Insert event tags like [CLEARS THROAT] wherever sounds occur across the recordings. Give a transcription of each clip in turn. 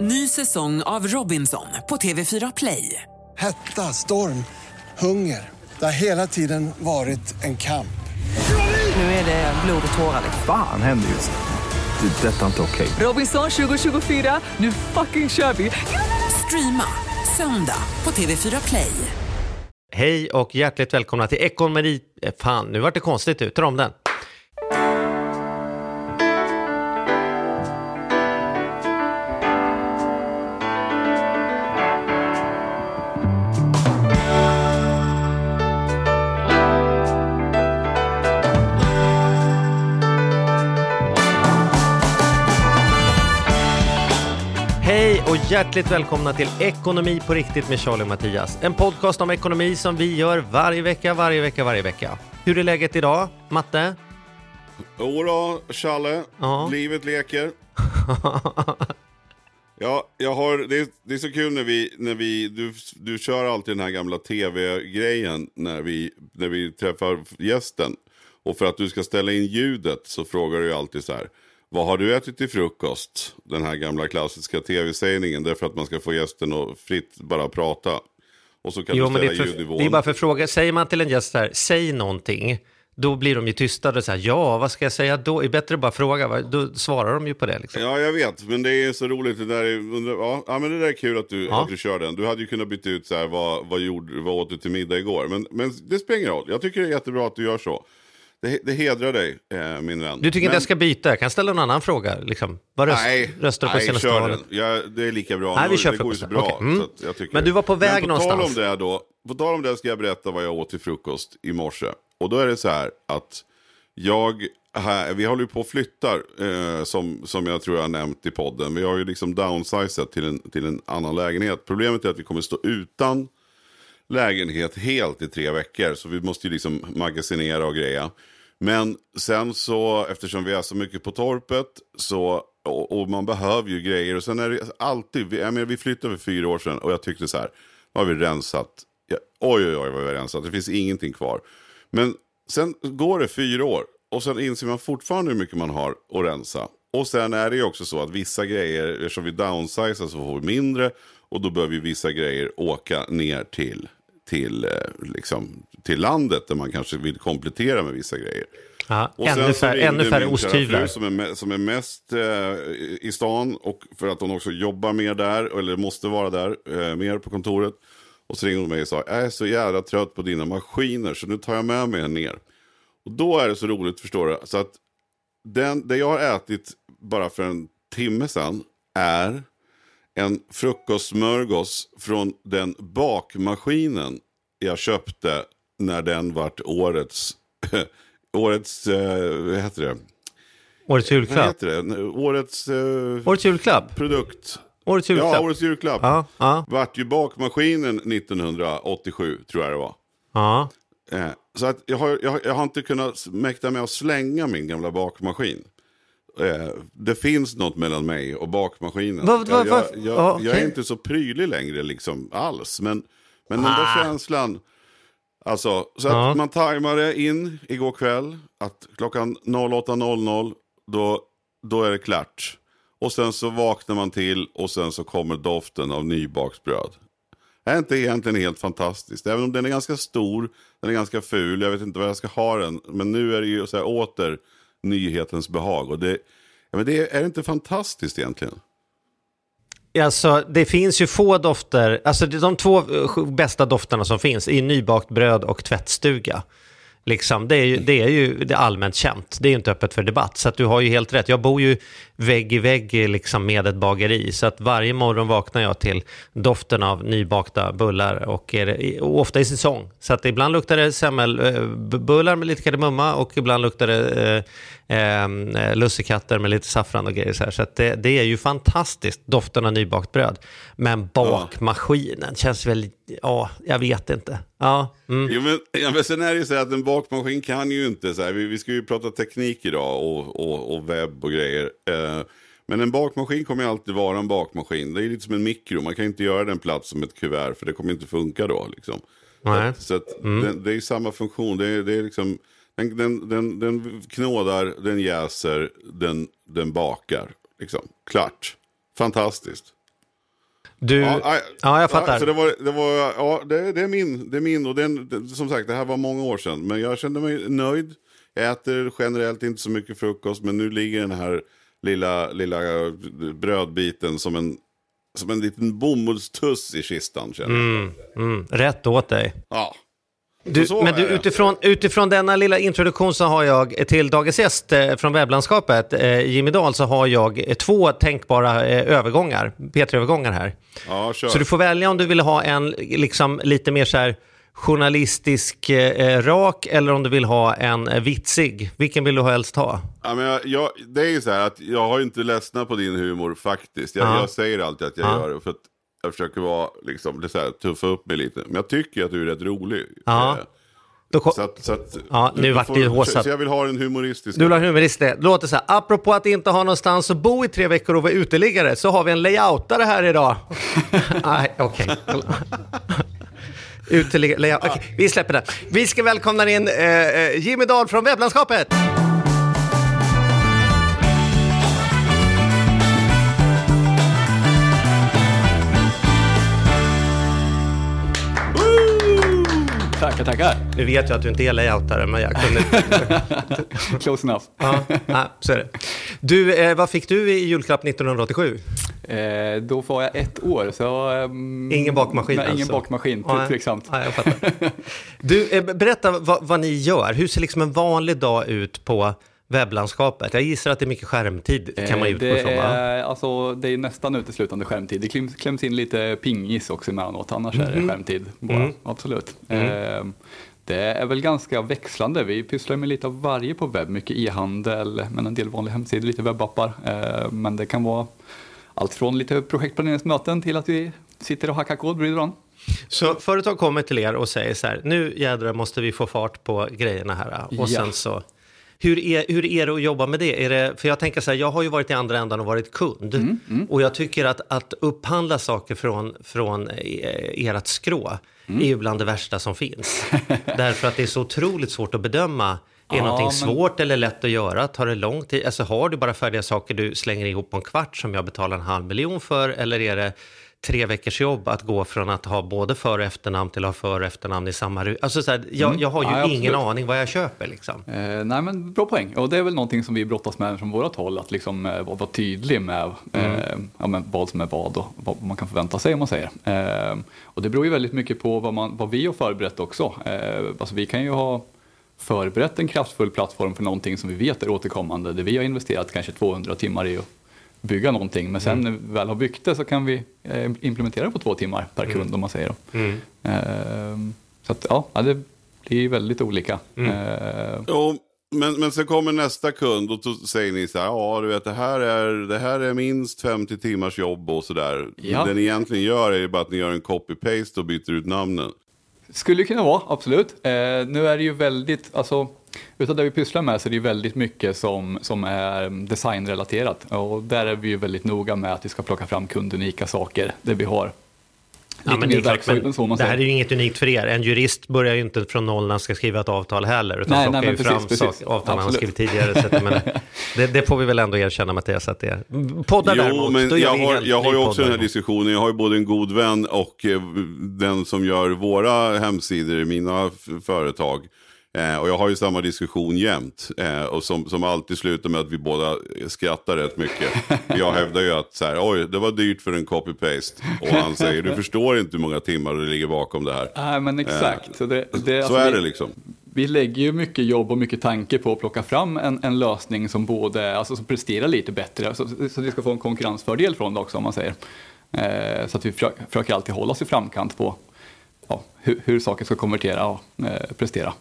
Ny säsong av Robinson på TV4 Play. Hetta, storm, hunger. Det har hela tiden varit en kamp. Nu är det blod och tårar. Fan händer just nu. Det. är Detta är inte okej. Robinson 2024, nu fucking kör vi! Streama söndag på TV4 Play. Hej och hjärtligt välkomna till Ekonomi... eh, Fan, nu vart det konstigt ut. Ta om den. Hjärtligt välkomna till Ekonomi på riktigt med Charlie och Mattias. En podcast om ekonomi som vi gör varje vecka, varje vecka, varje vecka. Hur är läget idag, Matte? Jodå, Challe. Ja. Livet leker. [LAUGHS] Ja, jag har, det, är, det är så kul när vi, när vi du, du kör alltid den här gamla tv-grejen när vi, när vi träffar gästen. Och för att du ska ställa in ljudet så frågar du alltid så här. Vad har du ätit till frukost? Den här gamla klassiska tv-sägningen. Därför att man ska få gästen att fritt bara prata. Och så kan Jo, du men det ställa är, för, ljudnivån. det är bara för fråga. Säger man till en gäst här, säg någonting, då blir de ju tystade och så här, ja, vad ska jag säga då? Det är bättre att bara fråga, va? då svarar de ju på det. Liksom. Ja, jag vet. Men det är så roligt. Det där är, ja, men det där är kul att du, Ja. att du kör den. Du hade ju kunnat byta ut så här, vad, vad, gjorde, vad åt du till middag igår? Men, men det spelar ingen roll. Jag tycker det är jättebra att du gör så. Det, det hedrar dig, eh, min vän. Du tycker inte men, jag ska byta? Jag kan ställa en annan fråga. Liksom. Vad röst, Nej, röstar du på nej senaste valet? Ja, det är lika bra. Nej, vi kör det går ju så bra. Okej, mm. så Men du var på väg Men på någonstans. Tal om det då, på tal om det ska jag berätta vad jag åt till frukost i morse. Och då är det så här att jag, här, vi håller ju på och flyttar, eh, som, som jag tror jag har nämnt i podden. Vi har ju liksom downsizat till en, till en annan lägenhet. Problemet är att vi kommer stå utan lägenhet helt i tre veckor. Så vi måste ju liksom magasinera och greja. Men sen så, eftersom vi är så mycket på torpet, så, och, och man behöver ju grejer. Och sen är det alltid, vi, jag menar, vi flyttade för fyra år sedan och jag tyckte så här, nu har vi rensat. Ja, oj, oj, oj vad vi har rensat, det finns ingenting kvar. Men sen går det fyra år och sen inser man fortfarande hur mycket man har att rensa. Och sen är det ju också så att vissa grejer, eftersom vi downsizar så får vi mindre. Och då behöver ju vissa grejer åka ner till, till, eh, liksom, till landet där man kanske vill komplettera med vissa grejer. Ja, Och ännu, fär, ännu färre osthyvlar. Som är, som är mest eh, i stan och för att hon också jobbar mer där, eller måste vara där, eh, mer på kontoret. Och så ringde hon mig och sa, jag är så jävla trött på dina maskiner så nu tar jag med mig en ner. Och då är det så roligt, förstår du. Så att den, det jag har ätit bara för en timme sedan är en frukostsmörgås från den bakmaskinen jag köpte när den vart årets, [CLEARS THROAT] årets, eh, vad heter det? Årets Vad julklapp. heter det? Årets eh, Årets julklapp. produkt. Årets julklapp. Ja, årets julklapp. Ja, ja, Vart ju bakmaskinen 1987, tror jag det var. ja. Eh, så att jag, har, jag, har- jag har inte kunnat mäkta med att slänga min gamla bakmaskin. Eh, det finns något mellan mig och bakmaskinen. Vad- jag, vad- jag, jag, ja, jag är inte så prydlig längre liksom alls. Men, men den Ah. där känslan. Alltså, så Ja. att man tajmade in igår kväll. Att klockan 08.00 då, då är det klart. Och sen så vaknar man till och sen så kommer doften av nybaksbröd. Det är inte egentligen helt fantastiskt. Även om den är ganska stor, den är ganska ful, jag vet inte vad jag ska ha den. Men nu är det ju så här åter nyhetens behag. Och det, ja, men det är inte fantastiskt egentligen. Alltså, det finns ju få dofter, alltså de två eh, bästa dofterna som finns är nybakt bröd och tvättstuga. Liksom, det, är ju, det är ju det är allmänt känt, det är ju inte öppet för debatt. Så att du har ju helt rätt, jag bor ju vägg i vägg liksom med ett bageri. Så att varje morgon vaknar jag till doften av nybakta bullar och, är och ofta i säsong. Så att ibland luktar det semmelbullar med lite kardemumma och ibland luktar det eh, eh, lussekatter med lite saffran och grejer. Så, här. så att det, det är ju fantastiskt, doften av nybakt bröd. Men bakmaskinen känns väl, ja, jag vet inte. Ja, mm. Jo, men, ja, men sen är det ju så här att en bakmaskin kan ju inte så här. Vi, vi ska ju prata teknik idag och, och, och webb och grejer. Eh, men en bakmaskin kommer alltid vara en bakmaskin. Det är lite som en mikro. Man kan inte göra den plats som ett kuvert för det kommer inte funka då. Liksom. Nej. Så att, det, det är samma funktion. Det är, det är liksom, den, den, den, den knådar, den jäser, den, den bakar. Liksom. Klart. Fantastiskt. Du, ja, nej, ja jag fattar. så det, var, det, var, ja, det, det är min. Det är min och den, det, som sagt, det här var många år sedan. Men jag kände mig nöjd. Jag äter generellt inte så mycket frukost. Men nu ligger den här lilla, lilla brödbiten som en, som en liten bomullstuss i kistan. Känner. Mm, mm, rätt åt dig. Ja. Du, men du, utifrån, utifrån denna lilla introduktion så har jag till dagens gäst eh, från webblandskapet, eh, Jimmy Dahl, så har jag eh, två tänkbara övergångar, P3-övergångar här. Ja. Så du får välja om du vill ha en liksom, lite mer så här journalistisk eh, rak eller om du vill ha en eh, vitsig. Vilken vill du helst ha? Ja, men jag, jag, det är ju så här att jag har ju inte ledsnat på din humor faktiskt. Jag, Ja. jag säger alltid att jag Ja. gör det för att jag försöker vara, liksom, det är så här, tuffa upp mig lite. Men jag tycker att du är rätt rolig. Ja. Eh, Då Så att, så att, Ja, nu du vart får- det håsat. Så jag vill ha en humoristisk. du vill ha en humorist det. Det låter så här, apropå att inte ha någonstans att bo i tre veckor och vara uteliggare så har vi en layoutare här idag. [LAUGHS] Nej, okej. Uteliggare, Okay, vi släpper det. Vi ska välkomna in eh, eh, Jimmy Dahl från webblandskapet. Tackar, tackar. Nu vet jag att du inte är layoutare, men jag kunde. [LAUGHS] Close enough. Ja, så är det. Du, eh, vad fick du i julklapp 1987? Eh, då var jag ett år, så... ehm, Ingen bakmaskin Nej, ingen alltså? bakmaskin, Nej, tveksamt. Nej, jag fattar. Du, eh, berätta vad, vad ni gör. Hur ser liksom en vanlig dag ut på webblandskapet? Jag gissar att det är mycket skärmtid, kan man Eh, utgå det ifrån är, alltså, det är nästan uteslutande skärmtid. Det kläms, kläms in lite pingis också emellanåt, annars är Mhm. det skärmtid. Bara. Mm. Absolut. Eh, det är väl ganska växlande. Vi pysslar med lite av varje på webb. Mycket e-handel, men en del vanliga hemsidor, lite webbappar. Eh, men det kan vara allt från lite projektplaneringsmöten till att vi sitter och hackar kod bredvid varandra. Så företag kommer till er och säger så här, nu jädrar måste vi få fart på grejerna här. Och Ja. sen så, hur är, hur är det att jobba med det? Är det? För jag tänker så här, jag har ju varit i andra ändan och varit kund. Mm, Och jag tycker att, att upphandla saker från, från eh, ert skrå Mm. är ju bland det värsta som finns. [LAUGHS] Därför att det är så otroligt svårt att bedöma. Är Ja, någonting men- svårt eller lätt att göra? Tar det lång tid? Alltså har du bara färdiga saker du slänger ihop på en kvart som jag betalar en halv miljon för? Eller är det tre veckors jobb att gå från att ha både för och efternamn till att ha för och efternamn i samma Alltså så här, jag, jag har ju Mm. Ja, ingen aning vad jag köper liksom. Eh, nej men bra poäng. Och det är väl någonting som vi brottas med från vårt håll. Att liksom eh, vara vara tydlig med Mm. eh, ja, men vad som är vad och vad man kan förvänta sig om man säger. Eh, och det beror ju väldigt mycket på vad, man, vad vi har förberett också. Eh, alltså vi kan ju ha förberett en kraftfull plattform för någonting som vi vet är återkommande. Där vi har investerat kanske 200 timmar i bygga någonting. Men sen när vi väl har byggt det så kan vi eh, implementera det på två timmar per kund om man säger. Eh, så att ja, det blir väldigt olika. Eh, Jo, men, men sen kommer nästa kund och då säger ni så här, ja du vet det här är, det här är minst 50 timmars jobb och sådär. Ja. Det ni egentligen gör är ju bara att ni gör en copy-paste och byter ut namnen. Skulle kunna vara, absolut. Eh, nu är det ju väldigt, alltså, utav det vi pysslar med så är det väldigt mycket som, som är designrelaterat. Och där är vi ju väldigt noga med att vi ska plocka fram kundunika saker där vi har Ja, men det, är klart, så men man det här är ju inget unikt för er. En jurist börjar ju inte från noll när han ska skriva ett avtal heller. Utan Nej, plockar nej, ju men fram precis, precis. avtal han skrivit tidigare. Så att, jag menar, [LAUGHS] det, det får vi väl ändå erkänna Mattias att det är. Poddar Jo, däremot, men då gör jag vi har, helt jag har ju också den här diskussionen. Jag har ju både en god vän och eh, den som gör våra hemsidor i mina företag. Eh, och jag har ju samma diskussion jämt. Eh, och som, som alltid slutar med att vi båda skrattar rätt mycket. jag hävdar ju att så här, oj, det var dyrt för en copy-paste. Och han säger, du förstår inte hur många timmar det ligger bakom det här. Nej, men exakt. Så, det, det, Så alltså, är det liksom. Vi lägger ju mycket jobb och mycket tanke på att plocka fram en, en lösning som både alltså, som presterar lite bättre, så, så vi ska få en konkurrensfördel från det också om man säger. Eh, så att vi försöker, försöker alltid hålla oss i framkant på ja, hur, hur saker ska konvertera och eh, prestera.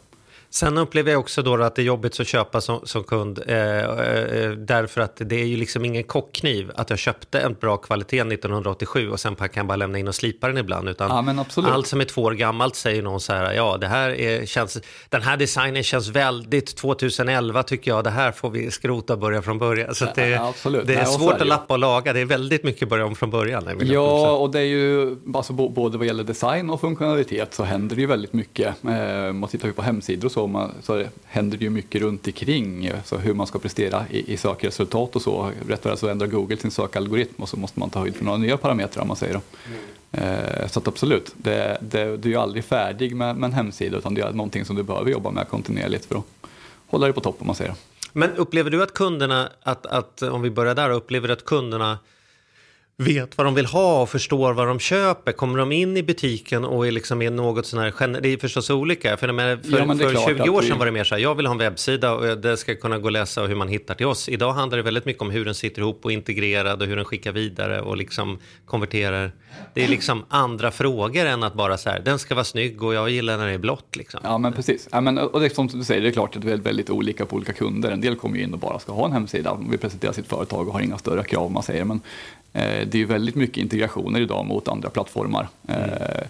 Sen upplever jag också då att det är jobbigt att köpa som, som kund. Eh, eh, därför att det är ju liksom ingen kockkniv att jag köpte en bra kvalitet 1987 och sen kan jag bara lämna in och slipa den ibland. Utan Ja, allt som är två år gammalt säger någon så här, ja det här är, känns, den här designen känns väldigt 2011 tycker jag, det här får vi skrota och börja från början. Så det, Ja, det är Nej, svårt är att ju. lappa och laga, det är väldigt mycket börja om från början. Ja, och det är ju alltså, både vad gäller design och funktionalitet så händer det ju väldigt mycket. Eh, och tittar vi på hemsidor och så så, man, så det händer det ju mycket runt omkring så hur man ska prestera i, i sökresultat och så. Rätt vad så ändrar Google sin sökalgoritm och så måste man ta höjd för några nya parametrar om man säger. Då. Eh, så att absolut, det, det, du är ju aldrig färdig med, med en hemsida utan det är någonting som du behöver jobba med kontinuerligt för att hålla dig på topp om man säger. Men upplever du att kunderna, att, att, om vi börjar där, upplever du att kunderna vet vad de vill ha och förstår vad de köper? Kommer de in i butiken och är liksom är något sån här, det är förstås olika, för, menar, för, Ja, men för klart 20 att år sedan var det mer så här, jag vill ha en webbsida och det ska kunna gå att läsa hur man hittar till oss. Idag handlar det väldigt mycket om hur den sitter ihop och integrerad och hur den skickar vidare och liksom konverterar. Det är liksom andra frågor än att bara så här, den ska vara snygg och jag gillar när det är blått liksom. Ja men precis. Ja, men, och det är som du säger, det är klart att det är väldigt, olika på olika kunder. En del kommer ju in och bara ska ha en hemsida vill presentera sitt företag och har inga större krav man säger. Men eh, det är ju väldigt mycket integrationer idag mot andra plattformar. Eh,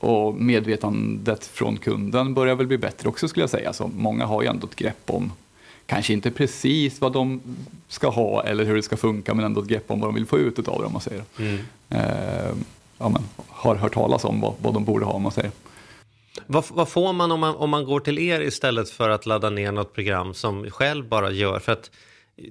och medvetandet från kunden börjar väl bli bättre också skulle jag säga. Så många har ju ändå ett grepp om Kanske inte precis vad de ska ha eller hur det ska funka men ändå ett grepp om vad de vill få ut av det om man säger. Eh, ja, men, har hört talas om vad, vad de borde ha om man säger. Vad, vad får man om, man om man går till er istället för att ladda ner något program som själv bara gör? För att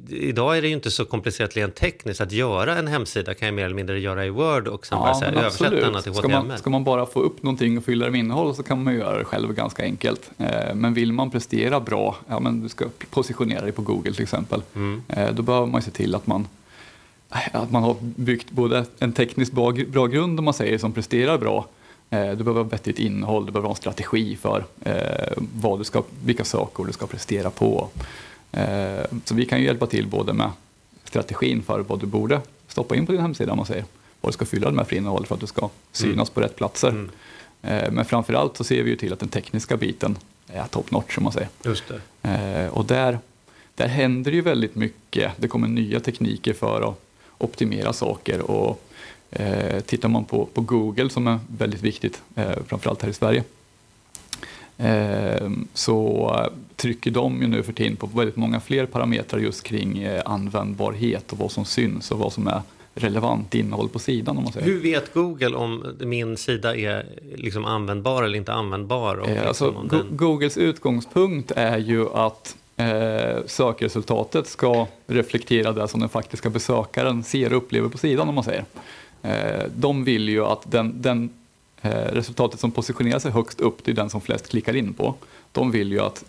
idag är det ju inte så komplicerat rent tekniskt. Att göra en hemsida kan jag mer eller mindre göra i Word och sen bara så här, översätta den till Ska HTML. man, ska man bara få upp någonting och fylla det med innehåll så kan man göra det själv ganska enkelt. Eh, men vill man prestera bra, ja men du ska positionera dig på Google till exempel, Mm. eh, då behöver man se till att man att man har byggt både en tekniskt bra, bra grund om man säger som presterar bra. Eh, du behöver ha vettigt innehåll, du behöver ha en strategi för eh, vad du ska, vilka saker du ska prestera på. Eh, så vi kan ju hjälpa till både med strategin för vad du borde stoppa in på din hemsida om man säger. Vad du ska fylla den med för innehåll för att du ska synas på rätt platser. Eh, men framförallt så ser vi ju till att den tekniska biten är top notch om man säger. Just det. Eh, och där, där händer ju väldigt mycket. Det kommer nya tekniker för att optimera saker. Och, eh, tittar man på, på Google som är väldigt viktigt, eh, framförallt här i Sverige, eh, så trycker de ju nu för tiden på väldigt många fler parametrar just kring eh, användbarhet och vad som syns och vad som är relevant innehåll på sidan om man säger. Hur vet Google om min sida är liksom användbar eller inte användbar? Och Eh, liksom alltså, den... Googles utgångspunkt är ju att eh, sökresultatet ska reflektera det som den faktiska besökaren ser och upplever på sidan om man säger. Eh, de vill ju att den, den eh, resultatet som positionerar sig högst upp, det är den som flest klickar in på. De vill ju att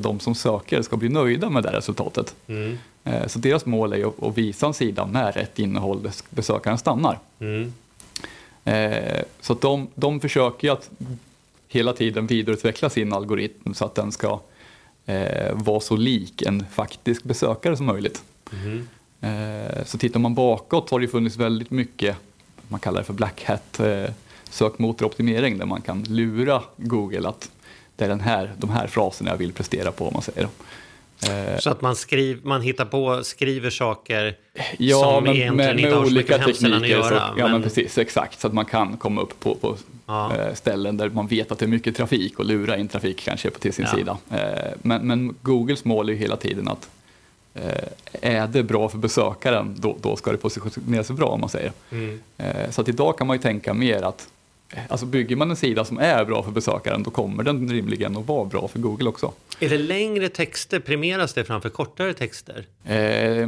de som söker ska bli nöjda med det resultatet. Mm. Eh, så deras mål är att, visa en sida med rätt innehåll där besökaren stannar. Mm. Eh, så att de, de försöker att hela tiden vidareutveckla sin algoritm så att den ska eh, vara så lik en faktisk besökare som möjligt. Eh, så tittar man bakåt har det funnits väldigt mycket, man kallar det för black hat, eh, sökmotoroptimering där man kan lura Google att det är den här, de här fraserna jag vill prestera på om man säger. Eh, Så att man, skriv, man hittar på, skriver saker Ja, som men egentligen med, inte med har så mycket med hemsidan att tekniker. Så, göra. ja, men... precis, exakt. Så att man kan komma upp på, på Ja. eh, ställen där man vet att det är mycket trafik och lura in trafik kanske på till sin Ja. sida. Eh, men, men Googles mål är ju hela tiden att är det bra för besökaren, då, då ska det positionera sig bra om man säger. Mm. Så att idag kan man ju tänka mer att Alltså bygger man en sida som är bra för besökaren då kommer den rimligen att vara bra för Google också. Är det längre texter, premieras det framför kortare texter? Eh,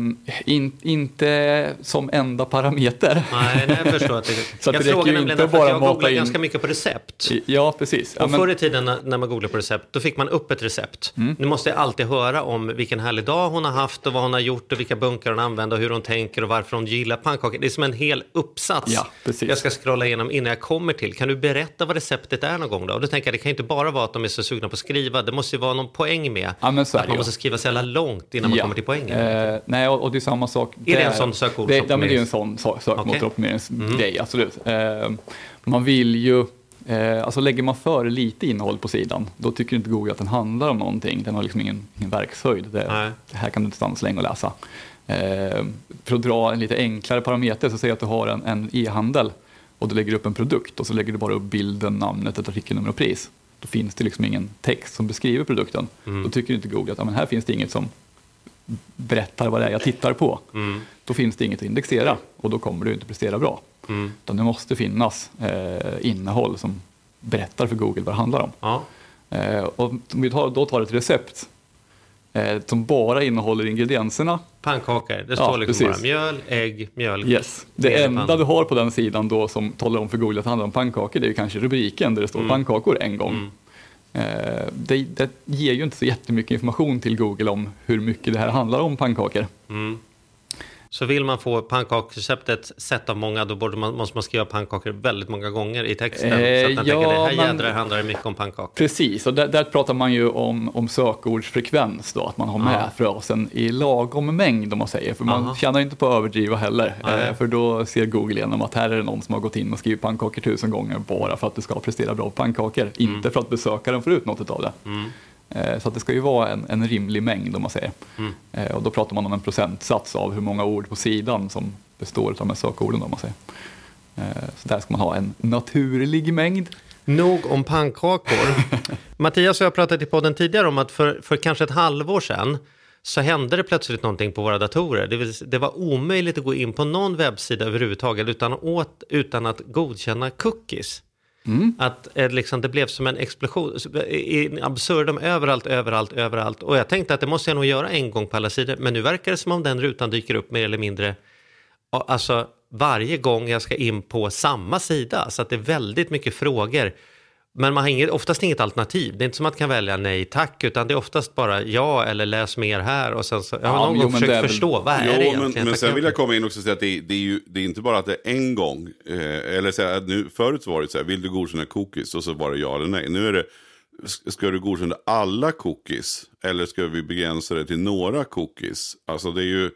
in, inte som enda parameter. Nej, nej jag förstår att det... [LAUGHS] Så att jag det frågar nämligen därför att jag googlar in- ganska mycket på recept. Ja, precis. Ja, men- förr i tiden när, när man googlade på recept, då fick man upp ett recept. Mm. Nu måste jag alltid höra om vilken härlig dag hon har haft och vad hon har gjort och vilka bunkar hon använder och hur hon tänker och varför hon gillar pannkakor. Det är som en hel uppsats Ja, precis. jag ska scrolla igenom innan jag kommer till. Kan du berätta vad receptet är någon gång då? Och då tänker jag, det kan inte bara vara att de är så sugna på att skriva. Det måste ju vara någon poäng med Ja, att det man måste skriva så jävla långt innan man Ja. kommer till poängen. Eh, nej, och, och det är samma sak. Är det en sån sökord- Det, men det är en sån sö- Okej. sökmotoroptimeringsgrej, absolut. Eh, man vill ju, eh, alltså lägger man för lite innehåll på sidan, då tycker inte Google att den handlar om någonting. Den har liksom ingen, ingen verkshöjd. Det, det här kan du inte stanna så länge och läsa. Eh, för att dra en lite enklare parameter, så säg att du har en, e-handel och du lägger upp en produkt och så lägger du bara upp bilden, namnet, ett artikelnummer och pris. Då finns det liksom ingen text som beskriver produkten. Då tycker inte Google att ja, men här finns det inget som berättar vad det är jag tittar på. Då finns det inget att indexera och då kommer du inte prestera bra. Utan det måste finnas eh, innehåll som berättar för Google vad det handlar om. Ja. Eh, och om vi tar, då tar ett recept som bara innehåller ingredienserna. Pannkakor, det Ja, står liksom precis. bara mjöl, ägg, mjölk. Yes. Det enda du har på den sidan då som talar om för Google att det handlar om pannkakor, det är ju kanske rubriken där det står pannkakor en gång. Eh, det, det ger ju inte så jättemycket information till Google om hur mycket det här handlar om pannkakor. Så vill man få pannkaksreceptet sett av många, då borde man, måste man skriva pannkakor väldigt många gånger i texten. Eh, så att den tänker, ja, det här men- jädrar handlar det mycket om pannkakor. Precis, och där, där pratar man ju om, om sökordsfrekvens då, att man har med Ja. frasen i lagom mängd om man säger, för man Aha. tjänar inte på att överdriva heller, eh, för då ser Google igenom att här är det någon som har gått in och skrivit pannkakor tusen gånger bara för att du ska prestera bra pannkakor, Mm. inte för att besökaren får ut något av det. Eh, Så att det ska ju vara en, en rimlig mängd om man säger. Mm. Eh, Och då pratar man om en procentsats av hur många ord på sidan som består av de här sökorden om man säger. Eh, Så där ska man ha en naturlig mängd. Nog om pannkakor. [LAUGHS] Mattias och jag pratat i podden tidigare om att för, för kanske ett halvår sedan så hände det plötsligt någonting på våra datorer. Det, vill, det var omöjligt att gå in på någon webbsida överhuvudtaget utan, åt, utan att godkänna cookies. Att eh, liksom, det blev som en explosion, eh, i absurdum överallt, överallt, överallt. Och jag tänkte att det måste jag nog göra en gång på alla sidor. Men nu verkar det som om den rutan dyker upp mer eller mindre Alltså varje gång jag ska in på samma sida. Så att det är väldigt mycket frågor. Men man har inget, oftast inget alternativ. Det är inte som att man kan välja nej tack, utan det är oftast bara ja eller läs mer här. Och sen så, jag har Ja, någon jo, gång försökt väl- förstå, vad är det Jo, egentligen? men, men sen vill jag komma in och säga att det, det, är ju, det är inte bara att det är en gång. Eh, eller så här, att nu, förut var det så här, vill du godkänna cookies? Och så var det ja eller nej. Nu är det, ska du godkänna alla cookies? Eller ska vi begränsa det till några cookies? Alltså det är ju,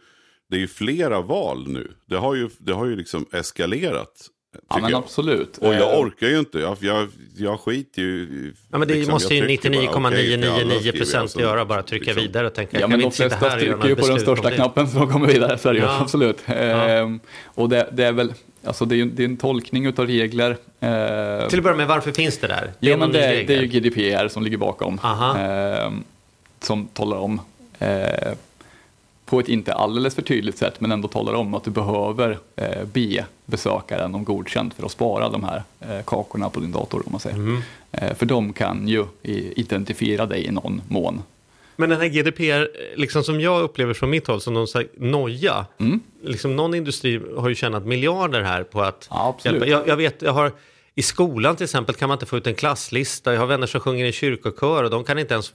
det är ju flera val nu. Det har ju, det har ju liksom eskalerat. Ja, men jag. absolut. Och jag Eh, orkar ju inte. Jag, jag, jag skiter ju Ja, men det liksom, måste ju jag trycker bara, okej till alla, 99,999 skriver jag, procent så göra, bara trycka liksom- vidare och tänka, Ja, men de flesta trycker ju på den största det. knappen så de kommer vidare, så är det ju, Ja. absolut. Ehm, och det, det är väl, alltså det är ju det är en tolkning utav regler. Ehm, Till att börja med, varför finns det där? Ja, någon men det, det är ju GDPR som ligger bakom. Aha. Ehm, som talar om, eh, på ett inte alldeles för tydligt sätt, men ändå talar om att du behöver eh, be besökaren om godkänt för att spara de här eh, kakorna på din dator. Om man säger. Mm. Eh, för de kan ju identifiera dig i någon mån. Men den här GDPR, liksom som jag upplever från mitt håll, som någon slags noja. Mm. Liksom någon industri har ju tjänat miljarder här på att Ja, absolut. hjälpa. Jag, jag vet, jag har, i skolan till exempel kan man inte få ut en klasslista. Jag har vänner som sjunger i kyrkokör och de kan inte ens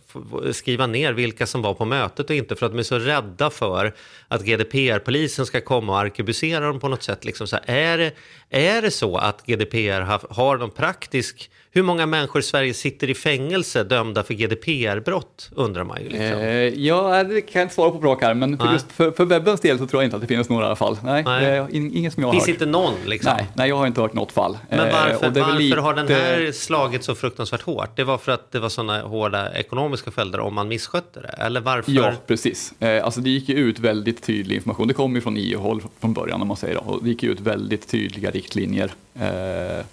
skriva ner vilka som var på mötet och inte för att de är så rädda för att GDPR-polisen ska komma och arkebusera dem på något sätt. Liksom så här, är, det, är det så att GDPR har, har någon praktisk... Hur många människor i Sverige sitter i fängelse dömda för GDPR-brott, undrar man ju. Liksom. Eh, ja, det kan jag inte svara på brak här, men för, just för, för webbens del så tror jag inte att det finns några fall. Nej, Nej. inget som jag har Finns hört. inte någon liksom? Nej, nej, jag har inte hört något fall. Men Eh, varför, väl varför har den lite- här slagit så fruktansvärt hårt? Det var för att det var sådana hårda ekonomiska följder om man misskötte det? Eller varför? Ja, precis. Eh, alltså det gick ju ut väldigt tydlig information. Det kom ju från EU-håll från början om man säger det. Och det gick ut väldigt tydliga riktlinjer. Eh,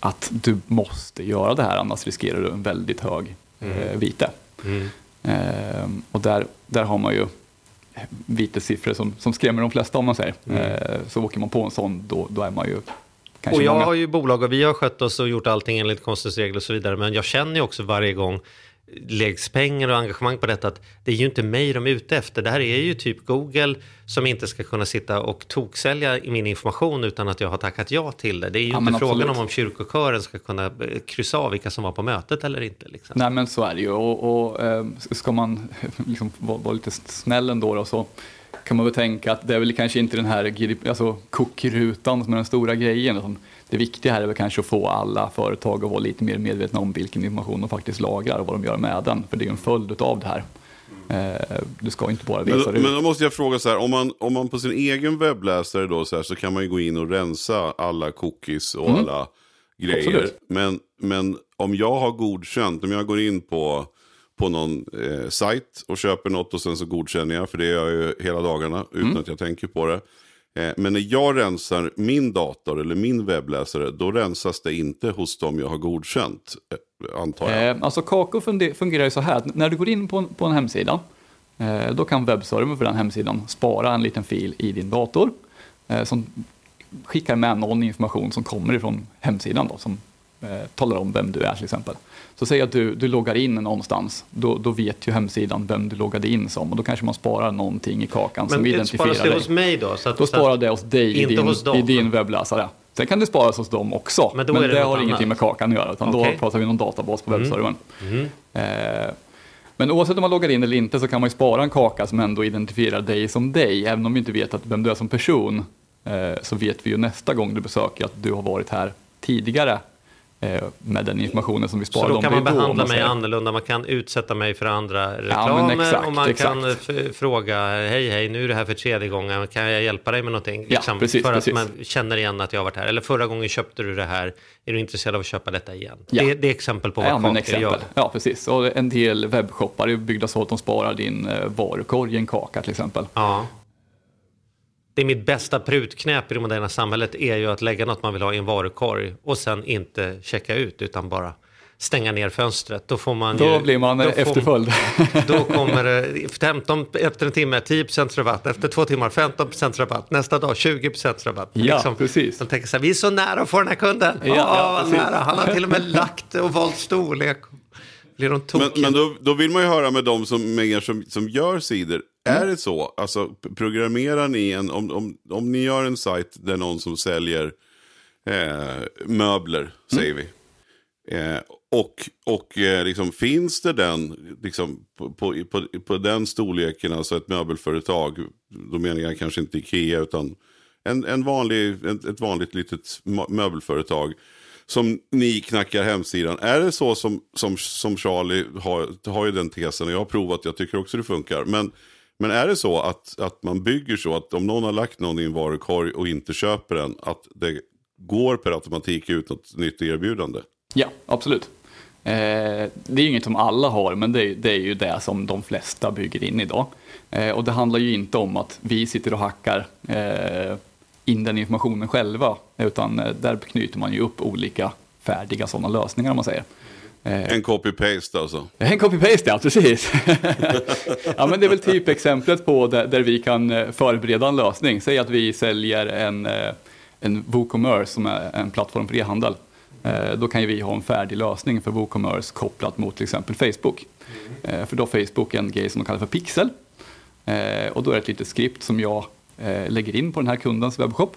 att du måste göra det här annars riskerar du en väldigt hög eh, vite. Mm. Eh, och där, där har man ju vitessiffror som, som skrämmer de flesta om man säger. Eh, så åker man på en sån då, då är man ju kanske Och jag många. har ju bolag och vi har skött oss och gjort allting enligt konstens regler och så vidare. Men jag känner ju också varje gång läggs pengar och engagemang på detta att det är ju inte mig de är ute efter. Det här är ju typ Google som inte ska kunna sitta och toksälja min information utan att jag har tackat ja till det. Det är ju Ja, inte frågan absolut. om om kyrkokören ska kunna eh, kryssa av vilka som var på mötet eller inte. Liksom. Nej men så är det ju och, och eh, ska man [LAUGHS] liksom vara lite snäll ändå då, så kan man väl tänka att det är väl kanske inte den här alltså cookie-rutan som är den stora grejen. Det viktiga här är väl kanske att få alla företag att vara lite mer medvetna om vilken information de faktiskt lagrar och vad de gör med den. För det är ju en följd av det här. Eh, Du ska inte bara visa Men, det men då måste jag fråga så här, om man, om man på sin egen webbläsare då så, här, så kan man ju gå in och rensa alla cookies och alla grejer. Mm. Absolut. Men, men om jag har godkänt, om jag går in på, på någon eh, sajt och köper något och sen så godkänner jag, för det gör jag ju hela dagarna utan Mm. att jag tänker på det. Eh, men när jag rensar min dator eller min webbläsare, då rensas det inte hos dem jag har godkänt, eh, antar jag. Eh, alltså Kako fungerar ju så här att när du går in på en, på en hemsida eh, då kan webbservern för den hemsidan spara en liten fil i din dator som skickar med någon information som kommer ifrån hemsidan då, som eh, talar om vem du är till exempel. Så säg att du, du loggar in någonstans, då, då vet ju hemsidan vem du loggade in som och då kanske man sparar någonting i kakan som Men identifierar sparas det dig. hos mig då? Så att, Då sparar det hos dig i din, hos dem. i din webbläsare. Sen kan det sparas hos dem också, Men men, det det, har annat. ingenting med kakan att göra, utan Okej. då pratar vi om databas på webbservern. Mm. Eh, men oavsett om man loggar in eller inte så kan man ju spara en kaka som ändå identifierar dig som dig. Även om vi inte vet att vem du är som person eh, så vet vi ju nästa gång du besöker att du har varit här tidigare med den informationen som vi Så sparade då om kan man då, behandla man mig säger. annorlunda, man kan utsätta mig för andra reklamer exakt, och man exakt. kan fråga hej hej nu är det här för tredje gången, kan jag hjälpa dig med någonting? Liksom, precis, för precis. att man känner igen att jag har varit här. Eller förra gången köpte du det här, är du intresserad av att köpa detta igen? Ja. Det, det är exempel på vad Ja, men exempel. gör. Ja, precis. Och en del webbshoppar är byggda så att de sparar din eh, varukorg i en kaka till exempel. Ja. Det är mitt bästa prutknäp i det moderna samhället är ju att lägga något man vill ha i en varukorg och sen inte checka ut utan bara stänga ner fönstret. Då får man Då ju, blir man eh, då får- efterföljd. [LAUGHS] Då kommer det 15, efter en timme 10% rabatt, efter två timmar 15% rabatt, nästa dag 20% rabatt. Ja, precis. De tänker så här, vi är så nära att få den här kunden. Ja, Ja, ja, nära. Han har till och med lagt och valt storlek. Blir de Men, tokiga? men då, då vill man ju höra med de som, med er som, som gör sidor. Är det så? Alltså programmerar ni en, om, om, om ni gör en sajt där någon som säljer eh, möbler, säger vi. Eh, och och eh, liksom, finns det den, liksom, på, på, på, på den storleken, alltså ett möbelföretag, då menar jag kanske inte Ikea utan en, en vanlig, ett, ett vanligt litet mö- möbelföretag som ni knackar hemsidan. Är det så som, som, som Charlie har, har ju den tesen, och jag har provat, jag tycker också det funkar. Men, men är det så att, att man bygger så att om någon har lagt någon i en varukorg och inte köper den, att det går per automatik ut något nytt erbjudande? Ja, absolut. Eh, det är ju inget som alla har, men det är, det är ju det som de flesta bygger in idag. Eh, och det handlar ju inte om att vi sitter och hackar eh, in den informationen själva, utan eh, där knyter man ju upp olika färdiga sådana lösningar om man säger. Eh, En copy-paste alltså? en copy-paste, ja precis. [LAUGHS] ja, men det är väl typ exemplet på där, där vi kan eh, förbereda en lösning. Säg att vi säljer en, en WooCommerce som är en plattform för e-handel. Eh, Då kan ju vi ha en färdig lösning för WooCommerce kopplat mot till exempel Facebook. För då har Facebook en grej som de kallar för pixel. Och då är det ett litet skript som jag lägger in på den här kundens webbshop.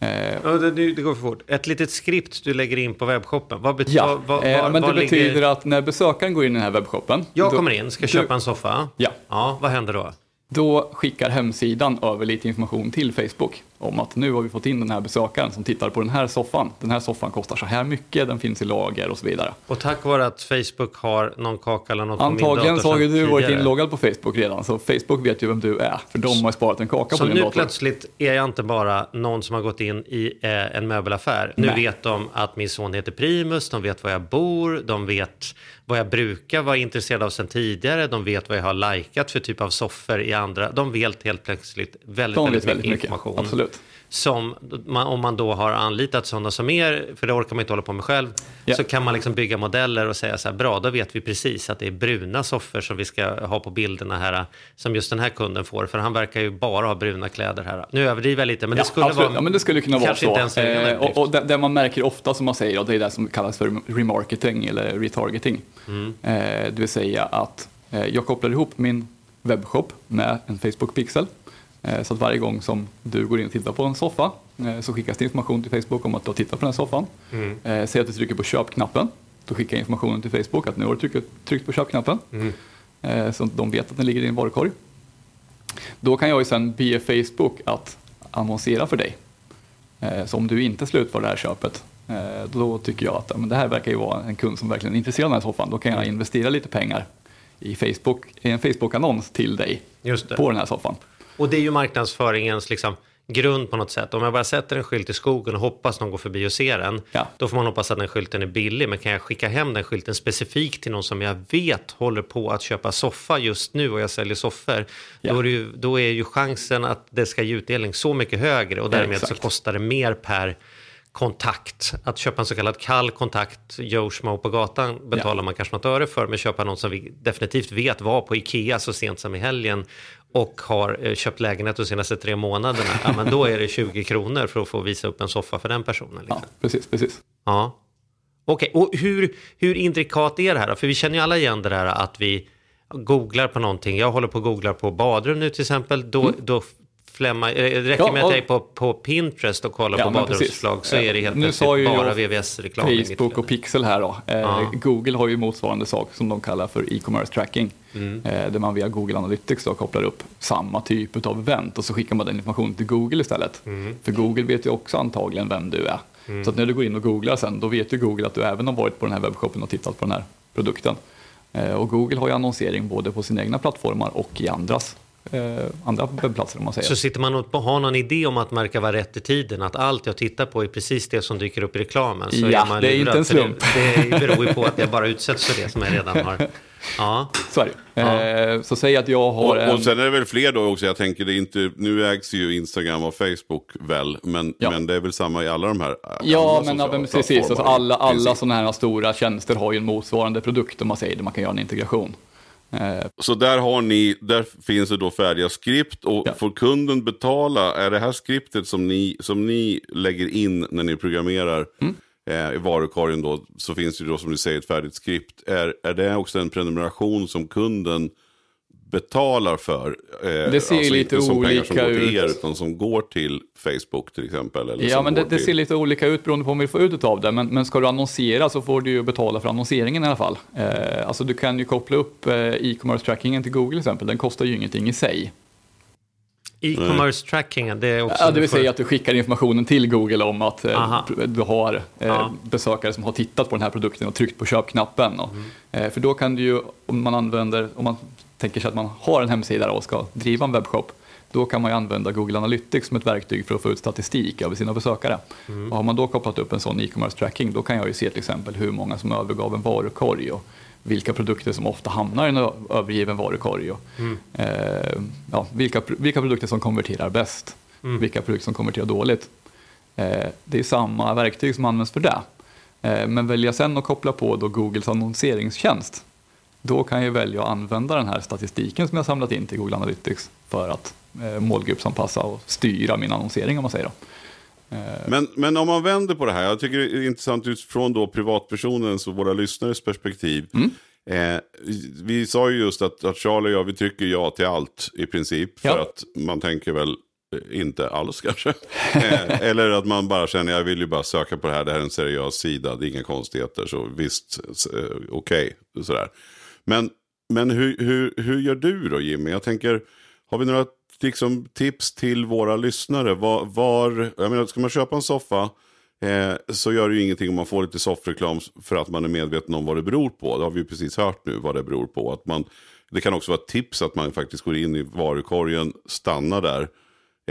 Eh, Ja, det, det går för fort. Ett litet skript du lägger in på webbshoppen. Vad betyder... Ja, vad, eh, var- men det betyder ligger... att när besökaren går in i den här webbshoppen. Jag då- kommer in, ska du- köpa en soffa. Ja. Ja, vad händer då? Då skickar hemsidan över lite information till Facebook om att nu har vi fått in den här besökaren som tittar på den här soffan. Den här soffan kostar så här mycket, den finns i lager och så vidare. Och tack vare att Facebook har någon kaka eller något på min Antagligen dator så har ju du varit inloggad på Facebook redan, så Facebook vet ju vem du är, för de har ju sparat en kaka Så på din nu dator. plötsligt är jag inte bara någon som har gått in i eh, en möbelaffär. Nu Nej. vet de att min son heter Primus, de vet var jag bor, de vet vad jag brukar vara intresserad av sedan tidigare, de vet vad jag har likat för typ av soffor i andra. De vet helt plötsligt väldigt, De väldigt, väldigt mycket mycket, information. absolut. Som man, om man då har anlitat sådana som er, för det orkar man inte hålla på med själv, Ja. så kan man liksom bygga modeller och säga så här, bra, då vet vi precis att det är bruna soffor som vi ska ha på bilderna här, som just den här kunden får, för han verkar ju bara ha bruna kläder här. Nu överdriver jag lite, men det skulle vara... ja, men det skulle kunna vara så. Eh, och och det, det man märker ofta som man säger, och det är det som kallas för remarketing eller retargeting. Mm. Eh, det vill säga att eh, jag kopplar ihop min webbshop med en Facebook pixel. Eh, så att varje gång som du går in och tittar på en soffa eh, så skickas det information till Facebook om att du har tittat på den här soffan. Mm. Eh, säg att du trycker på köpknappen. Då skickar jag informationen till Facebook att nu har du tryckt, på köpknappen. Mm. Eh, så att de vet att den ligger i din varukorg. Då kan jag ju sen be Facebook att annonsera för dig. Eh, Så om du inte slutför det här köpet, eh, då tycker jag att men det här verkar ju vara en kund som verkligen är intresserad av den här soffan. Då kan jag investera lite pengar i, Facebook, i en Facebook-annons till dig på den här soffan. Och det är ju marknadsföringens liksom, grund på något sätt. Om jag bara sätter en skylt i skogen och hoppas någon går förbi och ser den, Ja. då får man hoppas att den skylten är billig. Men kan jag skicka hem den skylten specifikt till någon som jag vet håller på att köpa soffa just nu och jag säljer soffor, Ja. då, är ju, då är ju chansen att det ska ge utdelning så mycket högre och därmed så exakt. kostar det mer per kontakt. Att köpa en så kallad kall kontakt, Joe Schmo på gatan, betalar man kanske något öre för, men köpa någon som vi definitivt vet var på Ikea så sent som i helgen och har eh, köpt lägenhet de senaste tre månaderna, ja, men då är det 20 kronor för att få visa upp en soffa för den personen. Ja, Liksom. precis, precis. Ja. Okej, och hur, hur intrikat är det här då? För vi känner ju alla igen det där att vi googlar på någonting. Jag håller på att googla på badrum nu till exempel. Då, då flämmar, eh, det räcker Ja, med att jag är på, på Pinterest och kollar Ja, på badrumsförslag så är det helt Nu plötsligt bara VVS-reklam. Facebook och. Pixel här då. Eh, Ja. Google har ju motsvarande sak som de kallar för e-commerce tracking. Mm. Eh, där man via Google Analytics då kopplar upp samma typ av event och så skickar man den informationen till Google istället. Mm. För Google vet ju också antagligen vem du är. Så att när du går in och googlar sen, då vet ju Google att du även har varit på den här webbshoppen och tittat på den här produkten. Och Google har ju annonsering både på sina egna plattformar och i andras, eh, andra webbplatser om man säger. Så sitter man och har någon idé om att man verkar vara rätt i tiden, att allt jag tittar på är precis det som dyker upp i reklamen. Så Ja, man det är inte en för det- slump. Det, [LAUGHS] beror ju på att jag bara utsätts för det som jag redan har. Ja, Så är det. Eh, så säg att jag har Och, en... och sen är det väl fler då också, jag tänker det är inte, nu ägs ju Instagram och Facebook väl, men, Ja. men det är väl samma i alla de här Ja, men, ja, men precis. Alltså alla alla sådana här stora tjänster har ju en motsvarande produkt om man säger det. Man kan göra en integration. Eh, Så där har ni, där finns det då färdiga skript och Ja. får kunden betala, är det här skriptet som ni, som ni lägger in när ni programmerar Mm. eh, i varukorgen då, så finns det då som du säger ett färdigt skript. Är, är det också en prenumeration som kunden betalar för? Eh, Det ser ju lite inte som pengar som olika går till ut. er, utan som går till Facebook till exempel. Eller ja, men det, det till... ser lite olika ut beroende på vad vi får ut av det. Men, men ska du annonsera så får du ju betala för annonseringen i alla fall. Eh, alltså du kan ju koppla upp eh, e-commerce trackingen till Google till exempel. Den kostar ju ingenting i sig. e-commerce tracking, det är också... Ja, det vill säga att du skickar informationen till Google om att eh, Aha. du har eh, Ja. besökare som har tittat på den här produkten och tryckt på köpknappen. Mm. eh, för då kan du ju, om man använder, om man tänker sig att man har en hemsida och ska driva en webbshop, då kan man ju använda Google Analytics som ett verktyg för att få ut statistik över sina besökare. Mm. Och har man då kopplat upp en sån e-commerce tracking, då kan jag ju se till exempel hur många som övergav en varukorg och vilka produkter som ofta hamnar i en övergiven varukorg. Och, Mm. eh, ja, vilka, vilka produkter som konverterar bäst, Mm. vilka produkter som konverterar dåligt. Eh, det är samma verktyg som används för det. Eh, men väljer jag sen att koppla på då Googles annonseringstjänst, då kan jag välja att använda den här statistiken som jag samlat in till Google Analytics för att eh, målgruppsanpassa och styra min annonsering om man säger. Då. Men, men om man vänder på det här, jag tycker det är intressant utifrån då privatpersonens och våra lyssnares perspektiv. Mm. Eh, vi sa ju just att, att Charlie och jag, vi trycker ja till allt i princip. För Ja. att man tänker väl eh, inte alls kanske. eh, eller att man bara känner, jag vill ju bara söka på det här, det här är en seriös sida, det är inga konstigheter. Så visst, eh, okej, sådär. Men, men hur, hur, hur gör du då Jimmy? Jag tänker, har vi några liksom, tips till våra lyssnare? Var, var, jag menar, ska man köpa en soffa eh, så gör det ju ingenting om man får lite soffreklam för att man är medveten om vad det beror på. Det har vi ju precis hört nu vad det beror på. Att man, det kan också vara ett tips att man faktiskt går in i varukorgen, stannar där